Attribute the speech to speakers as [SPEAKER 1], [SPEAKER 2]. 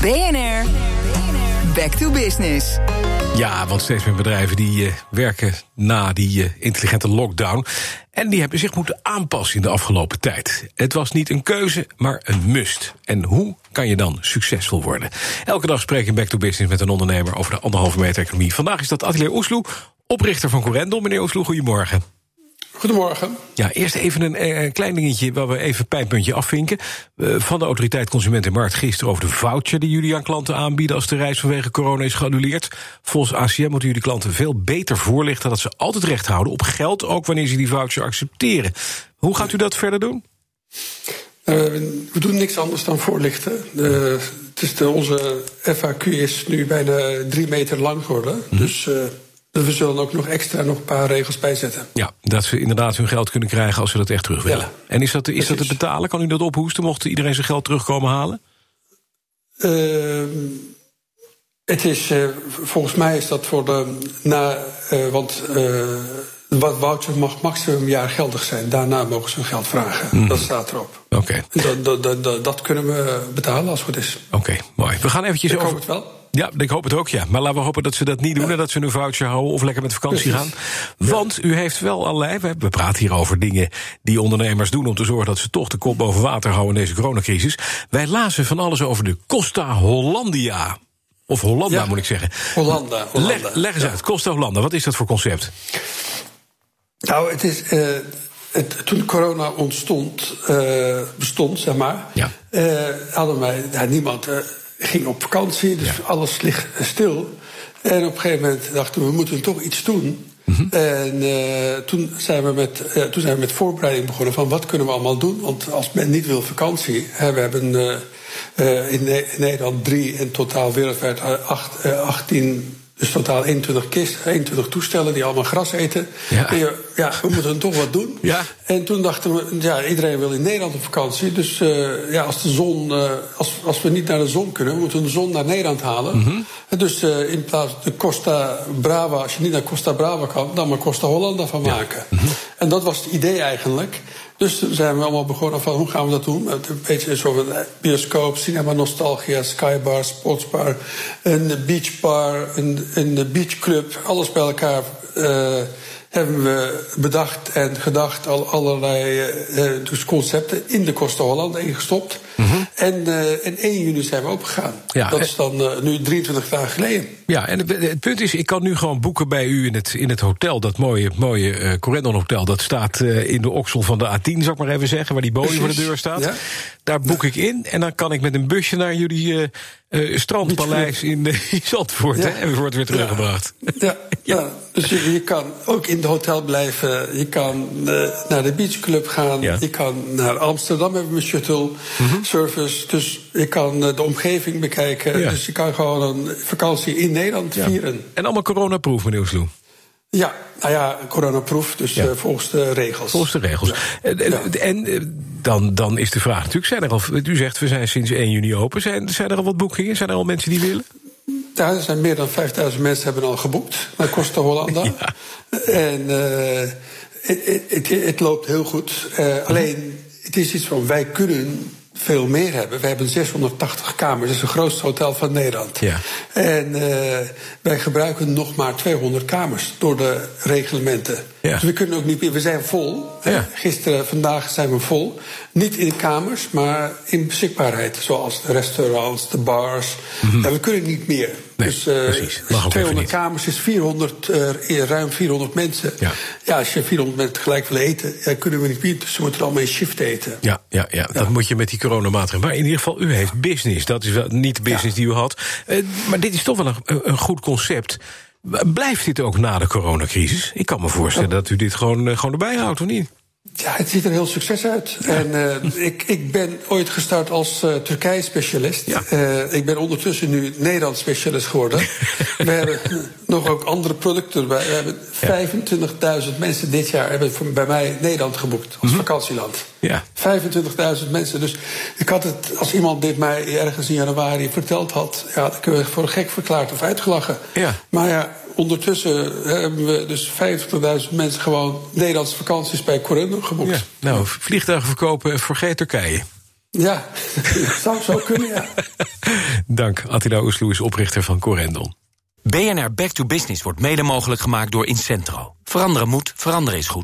[SPEAKER 1] BNR, back to business.
[SPEAKER 2] Ja, want steeds meer bedrijven die uh, werken na die uh, intelligente lockdown. En die hebben zich moeten aanpassen in de afgelopen tijd. Het was niet een keuze, maar een must. En hoe kan je dan succesvol worden? Elke dag spreek ik in Back to Business met een ondernemer over de anderhalve meter economie. Vandaag is dat Atelier Oesloe, oprichter van Corendon. Meneer Oesloe, goedemorgen.
[SPEAKER 3] Goedemorgen.
[SPEAKER 2] Ja, eerst even een, eh, een, klein dingetje waar we even pijnpuntje afvinken. van de autoriteit Consument en Markt gisteren over de voucher die jullie aan klanten aanbieden als de reis vanwege corona is geannuleerd. Volgens ACM moeten jullie klanten veel beter voorlichten dat ze altijd recht houden op geld, ook wanneer ze die voucher accepteren. Hoe gaat u dat verder doen?
[SPEAKER 3] Uh, we doen niks anders dan voorlichten. Uh, het is de, onze FAQ is nu bijna drie meter lang geworden. Mm. Dus dus we zullen ook nog extra nog een paar regels bijzetten.
[SPEAKER 2] Ja, dat ze inderdaad hun geld kunnen krijgen als ze dat echt terug willen. Ja, en is dat, is dat te betalen? Kan u dat ophoesten? Mocht iedereen zijn geld terugkomen halen?
[SPEAKER 3] Uh, het is, uh, volgens mij is dat voor de. Na, uh, want wat voucher mag maximum een jaar geldig zijn. Daarna mogen ze hun geld vragen. Mm. Dat staat erop.
[SPEAKER 2] Oké.
[SPEAKER 3] Okay. Dat, dat, dat, dat, kunnen we betalen als het goed is.
[SPEAKER 2] Oké, okay, mooi. We gaan eventjes
[SPEAKER 3] Ik
[SPEAKER 2] over.
[SPEAKER 3] hoop het wel.
[SPEAKER 2] Ja, ik hoop het ook, ja. Maar laten we hopen dat ze dat niet doen... en dat ze een voucher houden of lekker met vakantie gaan. Want u heeft wel allerlei... We praten hier over dingen die ondernemers doen... om te zorgen dat ze toch de kop boven water houden in deze coronacrisis. Wij lazen van alles over de Costa Hollandia. Of Hollanda, ja. moet ik zeggen.
[SPEAKER 3] Hollanda. Hollanda.
[SPEAKER 2] Leg, leg eens ja. uit, Costa Hollanda, wat is dat voor concept?
[SPEAKER 3] Nou, het is... Uh, het, toen corona ontstond, uh, bestond, zeg maar...
[SPEAKER 2] Ja.
[SPEAKER 3] Uh, hadden wij niemand ging op vakantie, dus ja. alles ligt stil. En op een gegeven moment dachten we, we moeten toch iets doen. Mm -hmm. En uh, toen, zijn we met, uh, toen zijn we met voorbereiding begonnen van wat kunnen we allemaal doen. Want als men niet wil vakantie, hè, we hebben uh, in, in, Nederland drie en totaal wereldwijd acht, 18 dus totaal 21 kist, 21 toestellen die allemaal gras eten.
[SPEAKER 2] Ja,
[SPEAKER 3] je, ja we moeten toch wat doen.
[SPEAKER 2] Ja.
[SPEAKER 3] En toen dachten we, ja, iedereen wil in Nederland op vakantie. Dus uh, ja, als de zon, uh, als, als we niet naar de zon kunnen, moeten we de zon naar Nederland halen.
[SPEAKER 2] Mm -hmm.
[SPEAKER 3] En dus uh, in plaats de Costa Brava, als je niet naar Costa Brava kan, dan maar Costa Hollanda van maken.
[SPEAKER 2] Ja. Mm -hmm.
[SPEAKER 3] En dat was het idee eigenlijk. Dus toen zijn we allemaal begonnen van hoe gaan we dat doen? Een beetje zo van bioscoop, cinema nostalgia, skybar, sportsbar, een beachbar, een, een beachclub, alles bij elkaar. Uh, hebben we bedacht en gedacht al allerlei uh, dus concepten in de Costa Holland ingestopt.
[SPEAKER 2] -hmm.
[SPEAKER 3] En, uh, en 1 juni zijn we opgegaan.
[SPEAKER 2] Ja,
[SPEAKER 3] dat is dan uh, nu 23 dagen geleden.
[SPEAKER 2] Ja, en het, het, punt is, ik kan nu gewoon boeken bij u in het, in het hotel. Dat mooie, mooie uh, Corendon Hotel. Dat staat in de oksel van de A10, zou ik maar even zeggen. Waar die boeien voor de deur staat.
[SPEAKER 3] Ja?
[SPEAKER 2] Daar boek ja. ik in. En dan kan ik met een busje naar jullie strandpaleis in, in Zandvoort. Hè, en wordt weer teruggebracht.
[SPEAKER 3] Ja, ja. dus je, je, kan ook in het hotel blijven. Je kan naar de beachclub gaan. Je kan naar Amsterdam hebben een shuttle.
[SPEAKER 2] Mhm.
[SPEAKER 3] Mm -hmm service. Dus je kan de omgeving bekijken.
[SPEAKER 2] Ja.
[SPEAKER 3] Dus je kan gewoon een vakantie in Nederland
[SPEAKER 2] ja.
[SPEAKER 3] vieren.
[SPEAKER 2] En allemaal coronaproof, meneer Oesloe?
[SPEAKER 3] Ja, nou ja, coronaproof, dus ja. uh, volgens de regels.
[SPEAKER 2] Volgens de regels.
[SPEAKER 3] Ja.
[SPEAKER 2] En, en dan, dan is de vraag natuurlijk, zijn er al, u zegt we zijn sinds 1 juni open, zijn, zijn er al wat boekingen? Zijn er al mensen die willen?
[SPEAKER 3] Ja, er zijn meer dan 5000 mensen hebben al geboekt naar Costa Hollanda.
[SPEAKER 2] ja.
[SPEAKER 3] En uh, het, loopt heel goed. Uh, alleen, het is iets van wij kunnen veel meer hebben. We hebben 680 kamers, dat is het grootste hotel van Nederland.
[SPEAKER 2] Ja.
[SPEAKER 3] En uh, wij gebruiken nog maar 200 kamers door de reglementen.
[SPEAKER 2] Ja.
[SPEAKER 3] Dus we kunnen ook niet meer, we zijn vol.
[SPEAKER 2] Ja.
[SPEAKER 3] Gisteren, vandaag zijn we vol. Niet in kamers, maar in beschikbaarheid. Zoals de restaurants, de bars. Mm -hmm. ja, we kunnen niet meer.
[SPEAKER 2] Nee,
[SPEAKER 3] dus uh,
[SPEAKER 2] precies. Mag
[SPEAKER 3] 200 kamers is 400, uh, ruim 400 mensen.
[SPEAKER 2] Ja.
[SPEAKER 3] ja, als je 400 mensen tegelijk wil eten, ja, kunnen we niet meer. Dus ze moeten allemaal in shift eten.
[SPEAKER 2] Ja, ja, ja, dat moet je met die coronamaatregelen. Maar in ieder geval, u heeft business. Dat is wel niet de business die u had. Uh, maar dit is toch wel een, een goed concept. Blijft dit ook na de coronacrisis? Ik kan me voorstellen dat u dit gewoon, uh, gewoon erbij houdt, of niet?
[SPEAKER 3] Ja, het ziet er heel succes uit. Ja. En uh, ik, ik ben ooit gestart als uh, Turkije-specialist.
[SPEAKER 2] Ja.
[SPEAKER 3] Uh, ik ben ondertussen nu Nederlands-specialist geworden. We hebben nog ook andere producten erbij. We hebben 25.000 mensen dit jaar hebben bij mij Nederland geboekt als
[SPEAKER 2] Mhm.
[SPEAKER 3] mm -hmm. vakantieland.
[SPEAKER 2] Ja.
[SPEAKER 3] 25.000 mensen. Dus ik had het, als iemand dit mij ergens in januari verteld had, ja, dan kun je voor gek verklaard of uitgelachen.
[SPEAKER 2] Ja.
[SPEAKER 3] Maar ja, ondertussen hebben we dus 50.000 mensen gewoon Nederlandse vakanties bij Corendon geboekt.
[SPEAKER 2] Ja. Nou, vliegtuigen verkopen, vergeet Turkije.
[SPEAKER 3] Ja, zou zo kunnen, ja.
[SPEAKER 2] Dank. Attila Oesloe is oprichter van Corendon.
[SPEAKER 4] BNR Back to Business wordt mede mogelijk gemaakt door Incentro. Veranderen moet, veranderen is goed.